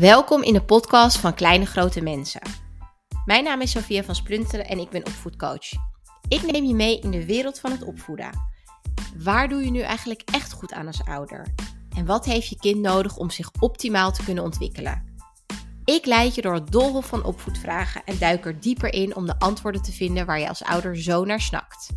Welkom in de podcast van Kleine Grote Mensen. Mijn naam is Sophia van Splunteren en ik ben opvoedcoach. Ik neem je mee in de wereld van het opvoeden. Waar doe je nu eigenlijk echt goed aan als ouder? En wat heeft je kind nodig om zich optimaal te kunnen ontwikkelen? Ik leid je door het doolhof van opvoedvragen en duik er dieper in om de antwoorden te vinden waar je als ouder zo naar snakt.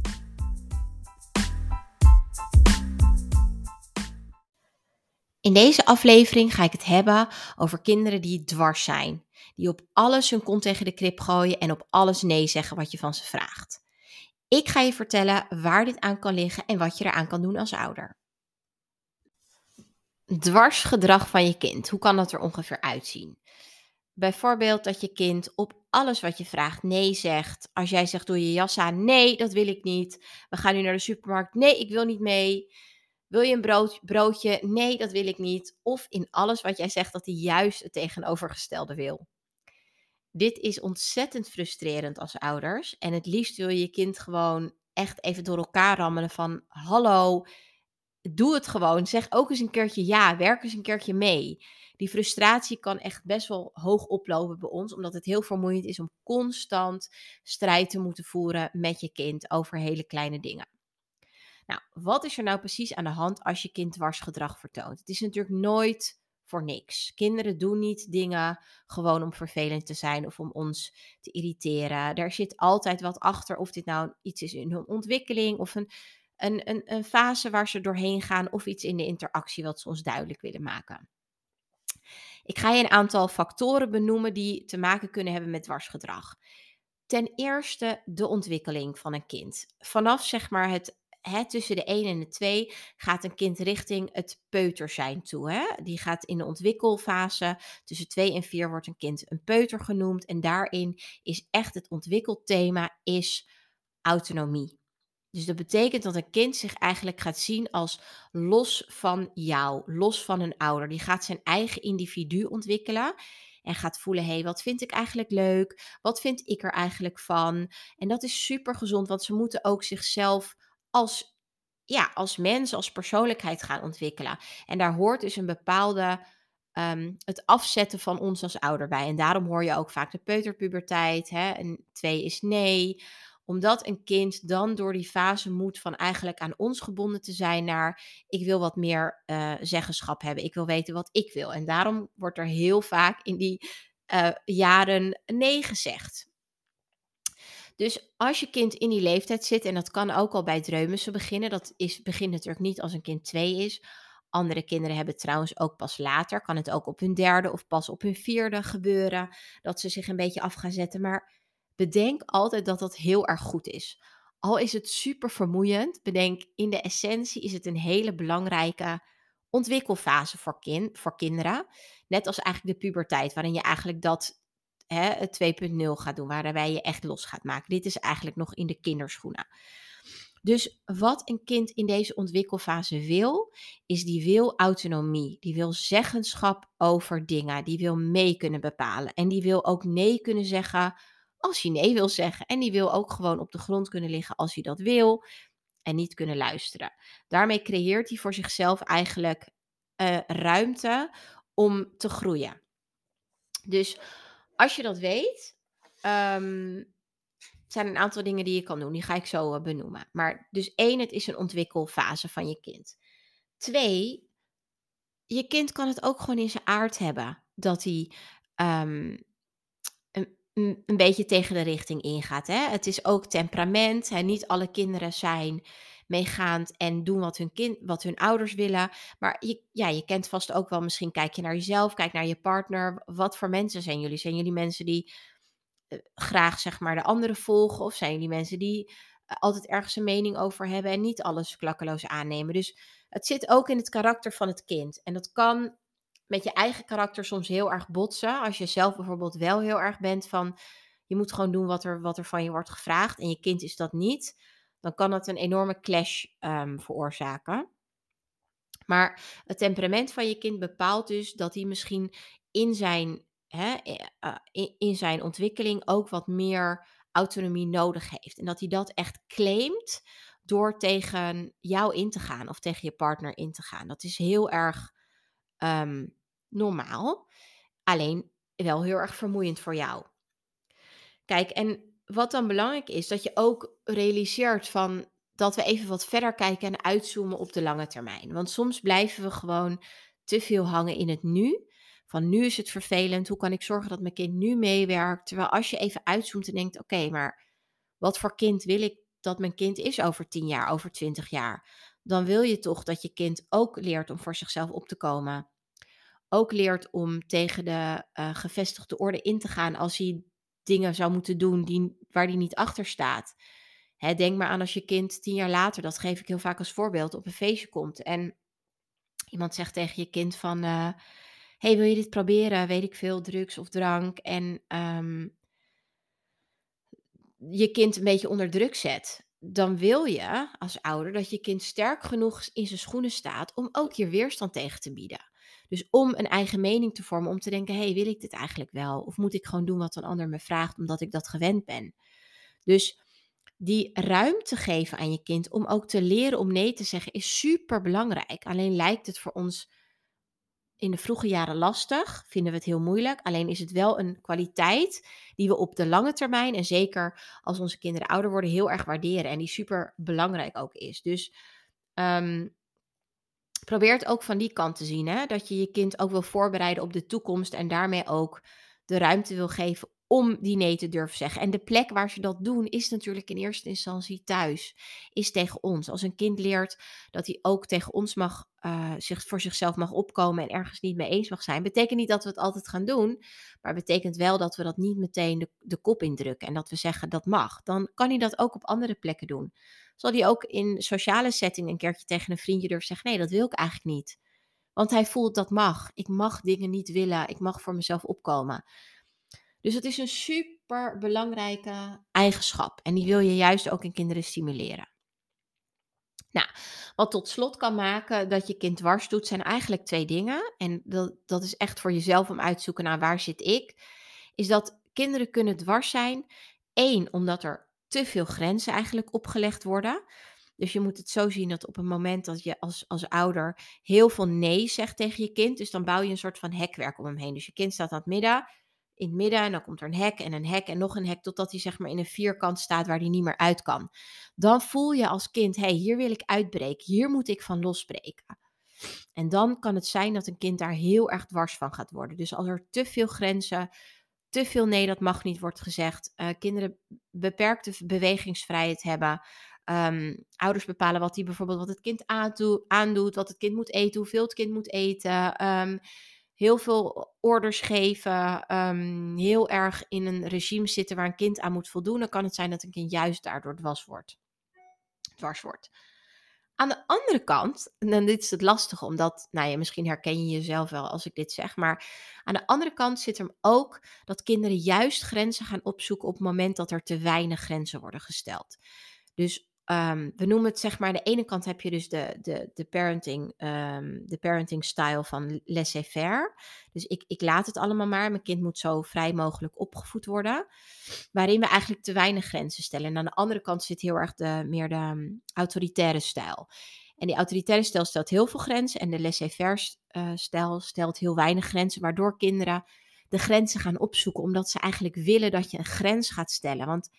In deze aflevering ga ik het hebben over kinderen die dwars zijn. Die op alles hun kont tegen de krip gooien en op alles nee zeggen wat je van ze vraagt. Ik ga je vertellen waar dit aan kan liggen en wat je eraan kan doen als ouder. Dwarsgedrag van je kind. Hoe kan dat er ongeveer uitzien? Bijvoorbeeld dat je kind op alles wat je vraagt nee zegt. Als jij zegt doe je jas aan, nee, dat wil ik niet. We gaan nu naar de supermarkt, nee, ik wil niet mee. Wil je een brood, broodje? Nee, dat wil ik niet. Of in alles wat jij zegt dat hij juist het tegenovergestelde wil. Dit is ontzettend frustrerend als ouders. En het liefst wil je je kind gewoon echt even door elkaar rammelen van hallo, doe het gewoon. Zeg ook eens een keertje ja, werk eens een keertje mee. Die frustratie kan echt best wel hoog oplopen bij ons, omdat het heel vermoeiend is om constant strijd te moeten voeren met je kind over hele kleine dingen. Nou, wat is er nou precies aan de hand als je kind dwarsgedrag vertoont? Het is natuurlijk nooit voor niks. Kinderen doen niet dingen gewoon om vervelend te zijn of om ons te irriteren. Er zit altijd wat achter, of dit nou iets is in hun ontwikkeling of een, een, een, een fase waar ze doorheen gaan of iets in de interactie wat ze ons duidelijk willen maken. Ik ga je een aantal factoren benoemen die te maken kunnen hebben met dwarsgedrag. Ten eerste de ontwikkeling van een kind. Vanaf zeg maar het hè, tussen de 1 en de 2 gaat een kind richting het peuter zijn toe. Hè? Die gaat in de ontwikkelfase. Tussen 2 en 4 wordt een kind een peuter genoemd. En daarin is echt het ontwikkelthema is autonomie. Dus dat betekent dat een kind zich eigenlijk gaat zien als los van jou, los van een ouder. Die gaat zijn eigen individu ontwikkelen en gaat voelen: hé, hey, wat vind ik eigenlijk leuk? Wat vind ik er eigenlijk van? En dat is super gezond, want ze moeten ook zichzelf als, ja, als mens, als persoonlijkheid gaan ontwikkelen. En daar hoort dus een bepaalde. Um, het afzetten van ons als ouder bij. En daarom hoor je ook vaak de peuterpuberteit. Hè? En twee is nee omdat een kind dan door die fase moet van eigenlijk aan ons gebonden te zijn naar ik wil wat meer uh, zeggenschap hebben. Ik wil weten wat ik wil. En daarom wordt er heel vaak in die uh, jaren nee gezegd. Dus als je kind in die leeftijd zit, en dat kan ook al bij dreumissen beginnen, dat is, begint natuurlijk niet als een kind twee is. Andere kinderen hebben trouwens ook pas later, kan het ook op hun derde of pas op hun vierde gebeuren, dat ze zich een beetje af gaan zetten. Maar bedenk altijd dat dat heel erg goed is. Al is het super vermoeiend, bedenk in de essentie is het een hele belangrijke ontwikkelfase voor, kind, voor kinderen. Net als eigenlijk de puberteit, waarin je eigenlijk dat 2.0 gaat doen, waarbij je echt los gaat maken. Dit is eigenlijk nog in de kinderschoenen. Dus wat een kind in deze ontwikkelfase wil, is die wil autonomie. Die wil zeggenschap over dingen. Die wil mee kunnen bepalen. En die wil ook nee kunnen zeggen als hij nee wil zeggen. En die wil ook gewoon op de grond kunnen liggen als hij dat wil. En niet kunnen luisteren. Daarmee creëert hij voor zichzelf eigenlijk uh, ruimte om te groeien. Dus als je dat weet, um, zijn een aantal dingen die je kan doen. Die ga ik zo uh, benoemen. Maar dus één, het is een ontwikkelfase van je kind. Twee, je kind kan het ook gewoon in zijn aard hebben. Dat hij um, een, een beetje tegen de richting ingaat. Hè? Het is ook temperament. Niet alle kinderen zijn meegaand en doen wat hun, kind, wat hun ouders willen. Maar je, ja, je kent vast ook wel, misschien kijk je naar jezelf, kijk naar je partner. Wat voor mensen zijn jullie? Zijn jullie mensen die uh, graag zeg maar de anderen volgen? Of zijn jullie mensen die uh, altijd ergens een mening over hebben en niet alles klakkeloos aannemen? Dus het zit ook in het karakter van het kind. En dat kan met je eigen karakter soms heel erg botsen. Als je zelf bijvoorbeeld wel heel erg bent van je moet gewoon doen wat er, wat er van je wordt gevraagd en je kind is dat niet dan kan dat een enorme clash um, veroorzaken. Maar het temperament van je kind bepaalt dus dat hij misschien in zijn, hè, uh, in, in zijn ontwikkeling ook wat meer autonomie nodig heeft. En dat hij dat echt claimt door tegen jou in te gaan of tegen je partner in te gaan. Dat is heel erg um, normaal. Alleen wel heel erg vermoeiend voor jou. Kijk, en wat dan belangrijk is, dat je ook realiseert van dat we even wat verder kijken en uitzoomen op de lange termijn. Want soms blijven we gewoon te veel hangen in het nu. Van nu is het vervelend, hoe kan ik zorgen dat mijn kind nu meewerkt? Terwijl als je even uitzoomt en denkt, oké, maar wat voor kind wil ik dat mijn kind is over 10 jaar, over 20 jaar? Dan wil je toch dat je kind ook leert om voor zichzelf op te komen. Ook leert om tegen de uh, gevestigde orde in te gaan als hij dingen zou moeten doen die, waar hij niet achter staat. Hè, denk maar aan als je kind tien jaar later, dat geef ik heel vaak als voorbeeld, op een feestje komt en iemand zegt tegen je kind van, uh, hey, wil je dit proberen? Weet ik veel, drugs of drank. En um, je kind een beetje onder druk zet. Dan wil je als ouder dat je kind sterk genoeg in zijn schoenen staat om ook hier weerstand tegen te bieden. Dus om een eigen mening te vormen, om te denken: hey, wil ik dit eigenlijk wel? Of moet ik gewoon doen wat een ander me vraagt omdat ik dat gewend ben? Dus die ruimte geven aan je kind om ook te leren om nee te zeggen is super belangrijk. Alleen lijkt het voor ons in de vroege jaren lastig, vinden we het heel moeilijk. Alleen is het wel een kwaliteit die we op de lange termijn en zeker als onze kinderen ouder worden heel erg waarderen en die super belangrijk ook is. Dus um, probeer het ook van die kant te zien, hè? dat je je kind ook wil voorbereiden op de toekomst en daarmee ook de ruimte wil geven om die nee te durven zeggen. En de plek waar ze dat doen is natuurlijk in eerste instantie thuis, is tegen ons. Als een kind leert dat hij ook tegen ons mag, uh, zich voor zichzelf mag opkomen en ergens niet mee eens mag zijn, betekent niet dat we het altijd gaan doen, maar betekent wel dat we dat niet meteen de kop indrukken en dat we zeggen dat mag. Dan kan hij dat ook op andere plekken doen. Zal hij ook in sociale setting een keertje tegen een vriendje durven zeggen: nee, dat wil ik eigenlijk niet. Want hij voelt dat mag. Ik mag dingen niet willen. Ik mag voor mezelf opkomen. Dus het is een super belangrijke eigenschap. En die wil je juist ook in kinderen stimuleren. Nou, wat tot slot kan maken dat je kind dwars doet, zijn eigenlijk twee dingen. En dat, dat is echt voor jezelf om uit te zoeken naar waar zit ik. Is dat kinderen kunnen dwars zijn. Eén, omdat er te veel grenzen eigenlijk opgelegd worden. Dus je moet het zo zien dat op een moment dat je als, als ouder heel veel nee zegt tegen je kind, dus dan bouw je een soort van hekwerk om hem heen. Dus je kind staat aan het midden, in het midden en dan komt er een hek en een hek en nog een hek totdat hij zeg maar in een vierkant staat waar hij niet meer uit kan. Dan voel je als kind, hé, hey, hier wil ik uitbreken, hier moet ik van losbreken. En dan kan het zijn dat een kind daar heel erg dwars van gaat worden. Dus als er te veel grenzen, te veel nee, dat mag niet wordt gezegd, uh, kinderen beperkte bewegingsvrijheid hebben, um, ouders bepalen wat die bijvoorbeeld wat het kind aandoet, wat het kind moet eten, hoeveel het kind moet eten. Um, heel veel orders geven, um, heel erg in een regime zitten waar een kind aan moet voldoen, dan kan het zijn dat een kind juist daardoor dwars wordt. Dwars wordt. Aan de andere kant, en dit is het lastige, omdat, nou ja, misschien herken je jezelf wel als ik dit zeg, maar aan de andere kant zit er ook dat kinderen juist grenzen gaan opzoeken op het moment dat er te weinig grenzen worden gesteld. Dus Um, we noemen het zeg maar, aan de ene kant heb je dus de, de, de, parenting, um, de parenting style van laissez-faire. Dus ik, ik laat het allemaal maar. Mijn kind moet zo vrij mogelijk opgevoed worden. Waarin we eigenlijk te weinig grenzen stellen. En aan de andere kant zit heel erg de, meer de um, autoritaire stijl. En die autoritaire stijl stelt heel veel grenzen. En de laissez-faire uh, stijl stelt heel weinig grenzen. Waardoor kinderen de grenzen gaan opzoeken. Omdat ze eigenlijk willen dat je een grens gaat stellen. Want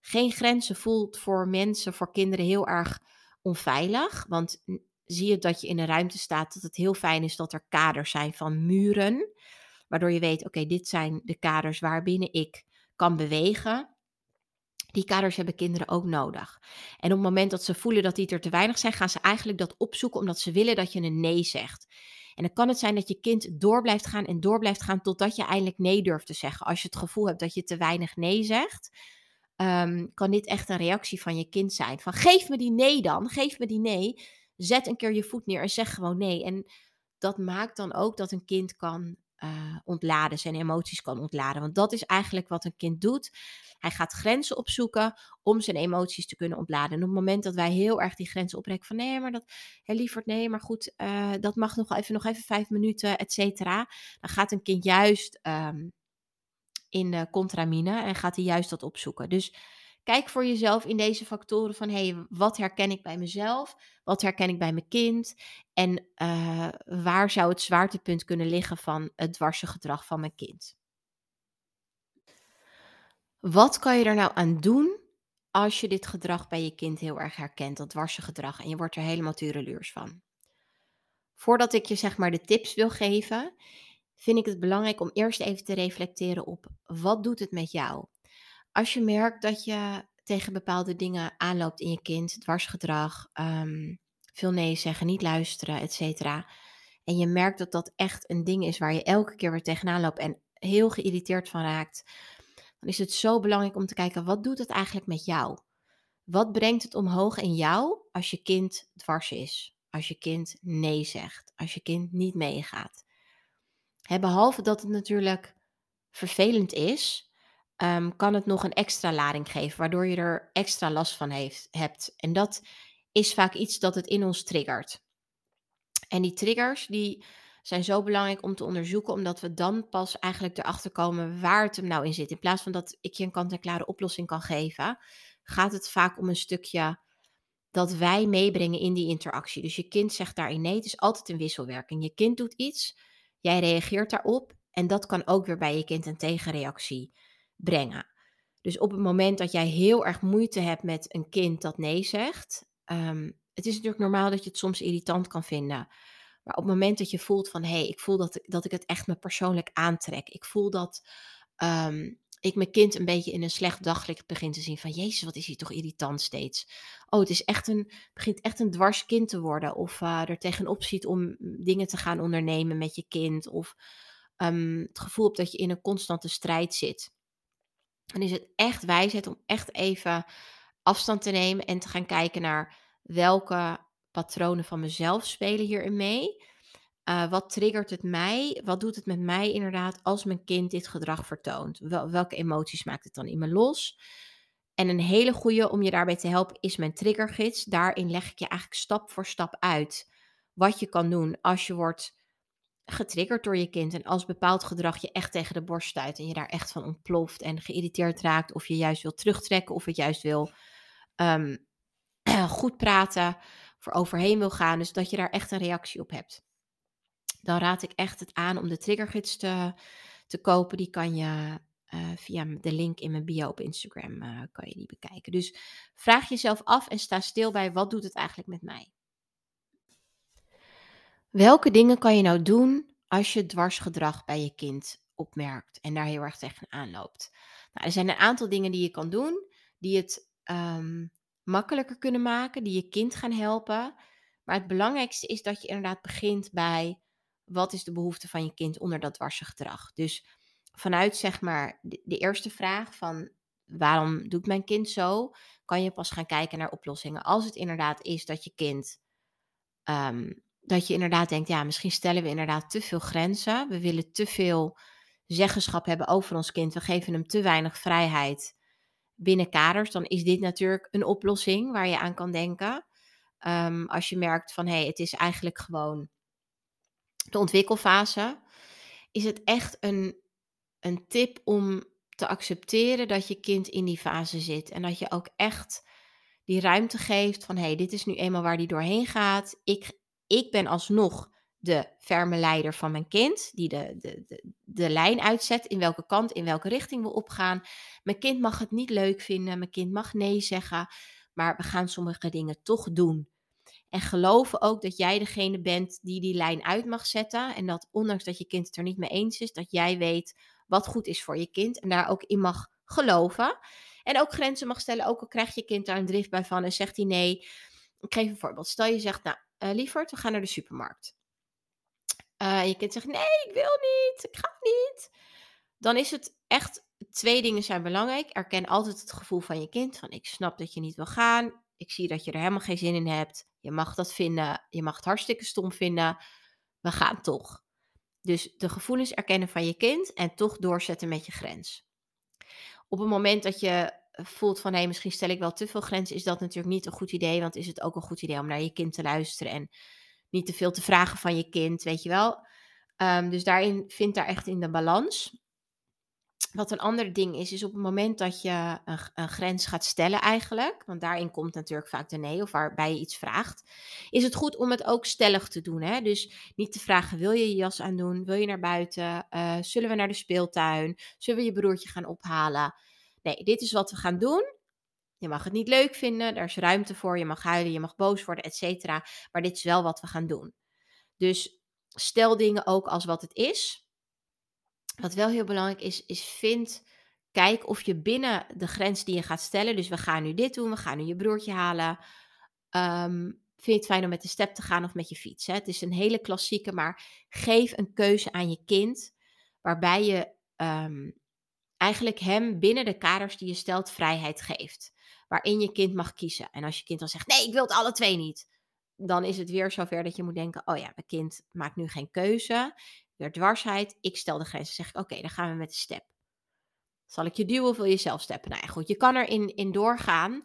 geen grenzen voelt voor mensen, voor kinderen heel erg onveilig. Want zie je dat je in een ruimte staat, dat het heel fijn is dat er kaders zijn van muren. Waardoor je weet, oké, dit zijn de kaders waarbinnen ik kan bewegen. Die kaders hebben kinderen ook nodig. En op het moment dat ze voelen dat die er te weinig zijn, gaan ze eigenlijk dat opzoeken omdat ze willen dat je een nee zegt. En dan kan het zijn dat je kind door blijft gaan en door blijft gaan totdat je eindelijk nee durft te zeggen. Als je het gevoel hebt dat je te weinig nee zegt, Ehm, kan dit echt een reactie van je kind zijn. Van geef me die nee dan, geef me die nee. Zet een keer je voet neer en zeg gewoon nee. En dat maakt dan ook dat een kind kan uh, ontladen, zijn emoties kan ontladen. Want dat is eigenlijk wat een kind doet. Hij gaat grenzen opzoeken om zijn emoties te kunnen ontladen. En op het moment dat wij heel erg die grenzen oprekken van nee, maar dat, hè, lieverd, nee, maar goed, uh, dat mag nog even, nog even vijf minuten, et cetera. Dan gaat een kind juist um, in de contramine en gaat hij juist dat opzoeken. Dus kijk voor jezelf in deze factoren van hé, hey, wat herken ik bij mezelf? Wat herken ik bij mijn kind? En uh, waar zou het zwaartepunt kunnen liggen van het dwarse gedrag van mijn kind? Wat kan je er nou aan doen als je dit gedrag bij je kind heel erg herkent, dat dwarse gedrag, en je wordt er helemaal tureluurs van? Voordat ik je zeg maar de tips wil geven, vind ik het belangrijk om eerst even te reflecteren op wat doet het met jou? Als je merkt dat je tegen bepaalde dingen aanloopt in je kind, dwarsgedrag, um, veel nee zeggen, niet luisteren, et cetera. En je merkt dat dat echt een ding is waar je elke keer weer tegenaan loopt en heel geïrriteerd van raakt. Dan is het zo belangrijk om te kijken, wat doet het eigenlijk met jou? Wat brengt het omhoog in jou als je kind dwars is? Als je kind nee zegt? Als je kind niet meegaat? Behalve dat het natuurlijk vervelend is, ehm, kan het nog een extra lading geven, waardoor je er extra last van heeft, hebt. En dat is vaak iets dat het in ons triggert. En die triggers die zijn zo belangrijk om te onderzoeken, omdat we dan pas eigenlijk erachter komen waar het hem nou in zit. In plaats van dat ik je een kant-en-klare oplossing kan geven, gaat het vaak om een stukje dat wij meebrengen in die interactie. Dus je kind zegt daarin nee, het is altijd een wisselwerking. Je kind doet iets, jij reageert daarop en dat kan ook weer bij je kind een tegenreactie brengen. Dus op het moment dat jij heel erg moeite hebt met een kind dat nee zegt, um, het is natuurlijk normaal dat je het soms irritant kan vinden. Maar op het moment dat je voelt van hé, hey, ik voel dat, dat ik het echt me persoonlijk aantrek. Ik voel dat um, ik mijn kind een beetje in een slecht daglicht begin te zien. Van jezus, wat is hij toch irritant steeds. Oh, het is echt een, begint echt een dwars kind te worden. Of uh, er tegenop ziet om dingen te gaan ondernemen met je kind. Of um, het gevoel hebt dat je in een constante strijd zit. Dan is het echt wijsheid om echt even afstand te nemen en te gaan kijken naar welke patronen van mezelf spelen hierin mee. Uh, wat triggert het mij? Wat doet het met mij inderdaad als mijn kind dit gedrag vertoont? Wel, welke emoties maakt het dan in me los? En een hele goede om je daarbij te helpen is mijn triggergids. Daarin leg ik je eigenlijk stap voor stap uit wat je kan doen als je wordt getriggerd door je kind en als bepaald gedrag je echt tegen de borst stuit en je daar echt van ontploft en geïrriteerd raakt of je juist wil terugtrekken of het juist wil um, goed praten, voor overheen wil gaan. Dus dat je daar echt een reactie op hebt. Dan raad ik echt het aan om de triggergids te, te kopen. Die kan je uh, via de link in mijn bio op Instagram uh, kan je die bekijken. Dus vraag jezelf af en sta stil bij wat doet het eigenlijk met mij. Welke dingen kan je nou doen als je dwarsgedrag bij je kind opmerkt en daar heel erg tegenaan loopt? Nou, er zijn een aantal dingen die je kan doen die het um, makkelijker kunnen maken, die je kind gaan helpen. Maar het belangrijkste is dat je inderdaad begint bij wat is de behoefte van je kind onder dat dwarse gedrag. Dus vanuit zeg maar de, eerste vraag van waarom doet mijn kind zo, kan je pas gaan kijken naar oplossingen. Als het inderdaad is dat je kind, um, dat je inderdaad denkt, ja, misschien stellen we inderdaad te veel grenzen. We willen te veel zeggenschap hebben over ons kind. We geven hem te weinig vrijheid binnen kaders, dan is dit natuurlijk een oplossing waar je aan kan denken. Um, als je merkt van hé, hey, het is eigenlijk gewoon de ontwikkelfase, is het echt een, een tip om te accepteren dat je kind in die fase zit. En dat je ook echt die ruimte geeft van hé, hey, dit is nu eenmaal waar die doorheen gaat. Ik, ik ben alsnog de ferme leider van mijn kind, die de, de, de, de lijn uitzet in welke kant, in welke richting we opgaan. Mijn kind mag het niet leuk vinden, mijn kind mag nee zeggen, maar we gaan sommige dingen toch doen. En geloven ook dat jij degene bent die die lijn uit mag zetten. En dat ondanks dat je kind het er niet mee eens is, dat jij weet wat goed is voor je kind. En daar ook in mag geloven. En ook grenzen mag stellen, ook al krijgt je kind daar een drift bij van en zegt hij nee. Ik geef een voorbeeld. Stel je zegt, nou uh, lieverd, we gaan naar de supermarkt. Uh, je kind zegt, nee, ik wil niet, ik ga niet. Dan is het echt, twee dingen zijn belangrijk. Erken altijd het gevoel van je kind, van ik snap dat je niet wil gaan. Ik zie dat je er helemaal geen zin in hebt. Je mag dat vinden, je mag het hartstikke stom vinden. We gaan toch. Dus de gevoelens erkennen van je kind en toch doorzetten met je grens. Op het moment dat je voelt van hé, hey, misschien stel ik wel te veel grenzen, is dat natuurlijk niet een goed idee. Want is het ook een goed idee om naar je kind te luisteren en niet te veel te vragen van je kind, weet je wel. Um, dus daarin vind daar echt in de balans. Wat een ander ding is, is op het moment dat je een, een, grens gaat stellen eigenlijk, want daarin komt natuurlijk vaak de nee of waarbij je iets vraagt, is het goed om het ook stellig te doen. Hè? Dus niet te vragen, wil je je jas aandoen? Wil je naar buiten? Uh, zullen we naar de speeltuin? Zullen we je broertje gaan ophalen? Nee, dit is wat we gaan doen. Je mag het niet leuk vinden, er is ruimte voor, je mag huilen, je mag boos worden, et cetera. Maar dit is wel wat we gaan doen. Dus stel dingen ook als wat het is. Wat wel heel belangrijk is, is vind, kijk of je binnen de grens die je gaat stellen, dus we gaan nu dit doen, we gaan nu je broertje halen. Um, vind je het fijn om met de step te gaan of met je fiets? Hè? Het is een hele klassieke, maar geef een keuze aan je kind waarbij je um, eigenlijk hem binnen de kaders die je stelt vrijheid geeft. Waarin je kind mag kiezen. En als je kind dan zegt, nee, ik wil het alle twee niet. Dan is het weer zover dat je moet denken, oh ja, mijn kind maakt nu geen keuze weer dwarsheid. Ik stel de grens. zeg ik, oké, dan gaan we met de step. Zal ik je duwen of wil je zelf steppen? Nou ja, goed, je kan erin in doorgaan.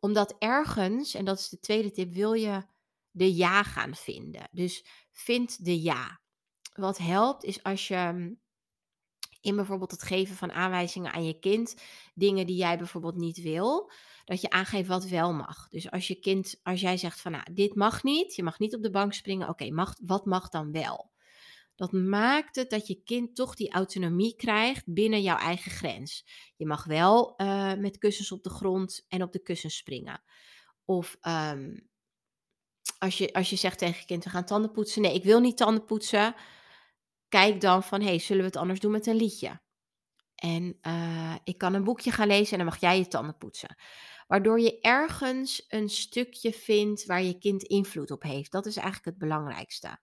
Omdat ergens, en dat is de tweede tip, wil je de ja gaan vinden. Dus vind de ja. Wat helpt is als je mm, in bijvoorbeeld het geven van aanwijzingen aan je kind, dingen die jij bijvoorbeeld niet wil, dat je aangeeft wat wel mag. Dus als je kind, als jij zegt van nou, dit mag niet, je mag niet op de bank springen, oké, mag, wat mag dan wel? Dat maakt het dat je kind toch die autonomie krijgt binnen jouw eigen grens. Je mag wel uh, met kussens op de grond en op de kussens springen. Of um, als, je, als je zegt tegen je kind, we gaan tanden poetsen. Nee, ik wil niet tanden poetsen. Kijk dan van, hey, zullen we het anders doen met een liedje? En uh, ik kan een boekje gaan lezen en dan mag jij je tanden poetsen. Waardoor je ergens een stukje vindt waar je kind invloed op heeft. Dat is eigenlijk het belangrijkste.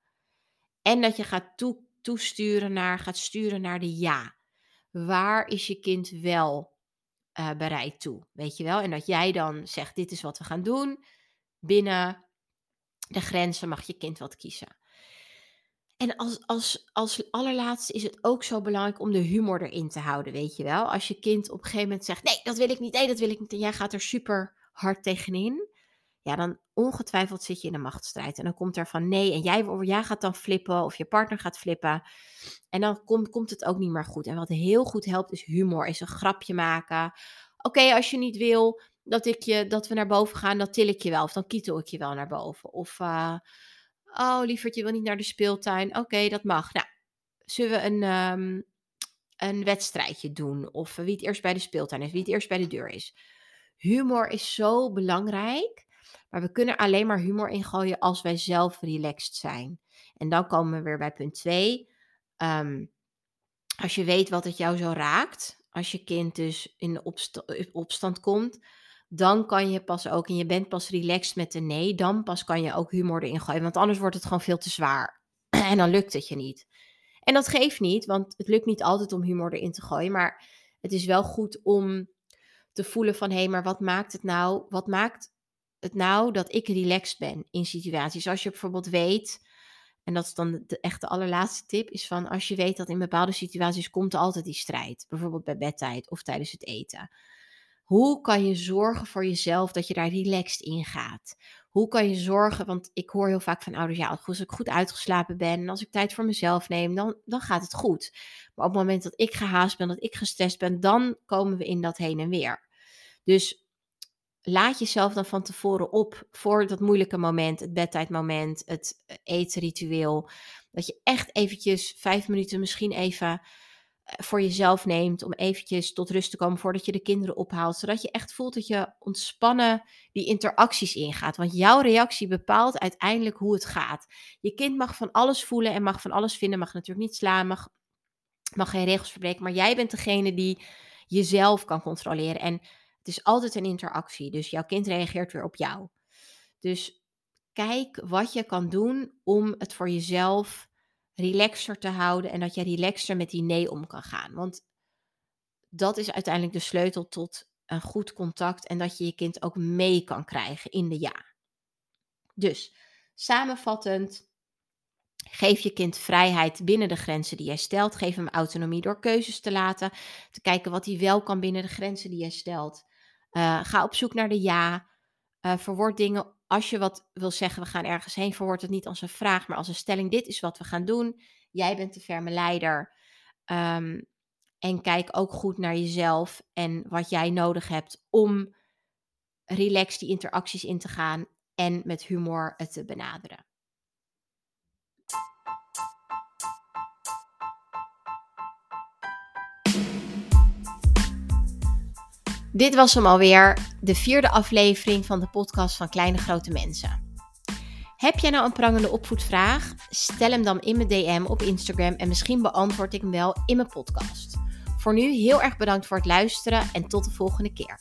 En dat je gaat toe, toesturen naar, gaat sturen naar de ja. Waar is je kind wel uh, bereid toe? Weet je wel? En dat jij dan zegt: dit is wat we gaan doen. Binnen de grenzen mag je kind wat kiezen. En als, als, als allerlaatste is het ook zo belangrijk om de humor erin te houden, weet je wel. Als je kind op een gegeven moment zegt, nee, dat wil ik niet, nee, dat wil ik niet. En jij gaat er super hard tegenin ja, dan ongetwijfeld zit je in een machtsstrijd. En dan komt er van nee, en jij, gaat dan flippen of je partner gaat flippen. En dan komt, komt het ook niet meer goed. En wat heel goed helpt is humor, is een grapje maken. Oké, als je niet wil dat, ik je, dat we naar boven gaan, dan til ik je wel. Of dan kietel ik je wel naar boven. Of, uh, oh lieverd, je wil niet naar de speeltuin. Oké, dat mag. Nou, zullen we een, um, een wedstrijdje doen? Of wie het eerst bij de speeltuin is, wie het eerst bij de deur is. Humor is zo belangrijk. Maar we kunnen alleen maar humor ingooien als wij zelf relaxed zijn. En dan komen we weer bij punt 2. Ehm, als je weet wat het jou zo raakt, als je kind dus in de opstand komt, dan kan je pas ook, en je bent pas relaxed met de nee, dan pas kan je ook humor erin gooien. Want anders wordt het gewoon veel te zwaar. en dan lukt het je niet. En dat geeft niet, want het lukt niet altijd om humor erin te gooien. Maar het is wel goed om te voelen van, hé, hey, maar wat maakt het nou? Wat maakt het nou dat ik relaxed ben in situaties? Als je bijvoorbeeld weet, en dat is dan de, echt de allerlaatste tip, is van als je weet dat in bepaalde situaties komt er altijd die strijd. Bijvoorbeeld bij bedtijd of tijdens het eten. Hoe kan je zorgen voor jezelf dat je daar relaxed in gaat? Hoe kan je zorgen, want ik hoor heel vaak van ouders, ja, als ik goed uitgeslapen ben en als ik tijd voor mezelf neem, dan, dan gaat het goed. Maar op het moment dat ik gehaast ben, dat ik gestrest ben, dan komen we in dat heen en weer. Dus laat jezelf dan van tevoren op voor dat moeilijke moment, het bedtijdmoment, het eh, eetritueel. Dat je echt eventjes vijf minuten misschien even eh, voor jezelf neemt om eventjes tot rust te komen voordat je de kinderen ophaalt. Zodat je echt voelt dat je ontspannen die interacties ingaat. Want jouw reactie bepaalt uiteindelijk hoe het gaat. Je kind mag van alles voelen en mag van alles vinden. Mag natuurlijk niet slaan, mag, mag geen regels verbreken. Maar jij bent degene die jezelf kan controleren. En het is altijd een interactie, dus jouw kind reageert weer op jou. Dus kijk wat je kan doen om het voor jezelf relaxer te houden en dat je relaxer met die nee om kan gaan. Want dat is uiteindelijk de sleutel tot een goed contact en dat je je kind ook mee kan krijgen in de ja. Dus samenvattend, geef je kind vrijheid binnen de grenzen die jij stelt. Geef hem autonomie door keuzes te laten, te kijken wat hij wel kan binnen de grenzen die jij stelt. Uh, ga op zoek naar de ja. Uh, verwoord dingen als je wat wil zeggen, we gaan ergens heen. Verwoord het niet als een vraag, maar als een stelling. Dit is wat we gaan doen. Jij bent de ferme leider. Um, En kijk ook goed naar jezelf en wat jij nodig hebt om relaxed die interacties in te gaan en met humor het te benaderen. Dit was hem alweer, de vierde aflevering van de podcast van Kleine Grote Mensen. Heb jij nou een prangende opvoedvraag? Stel hem dan in mijn DM op Instagram en misschien beantwoord ik hem wel in mijn podcast. Voor nu heel erg bedankt voor het luisteren en tot de volgende keer.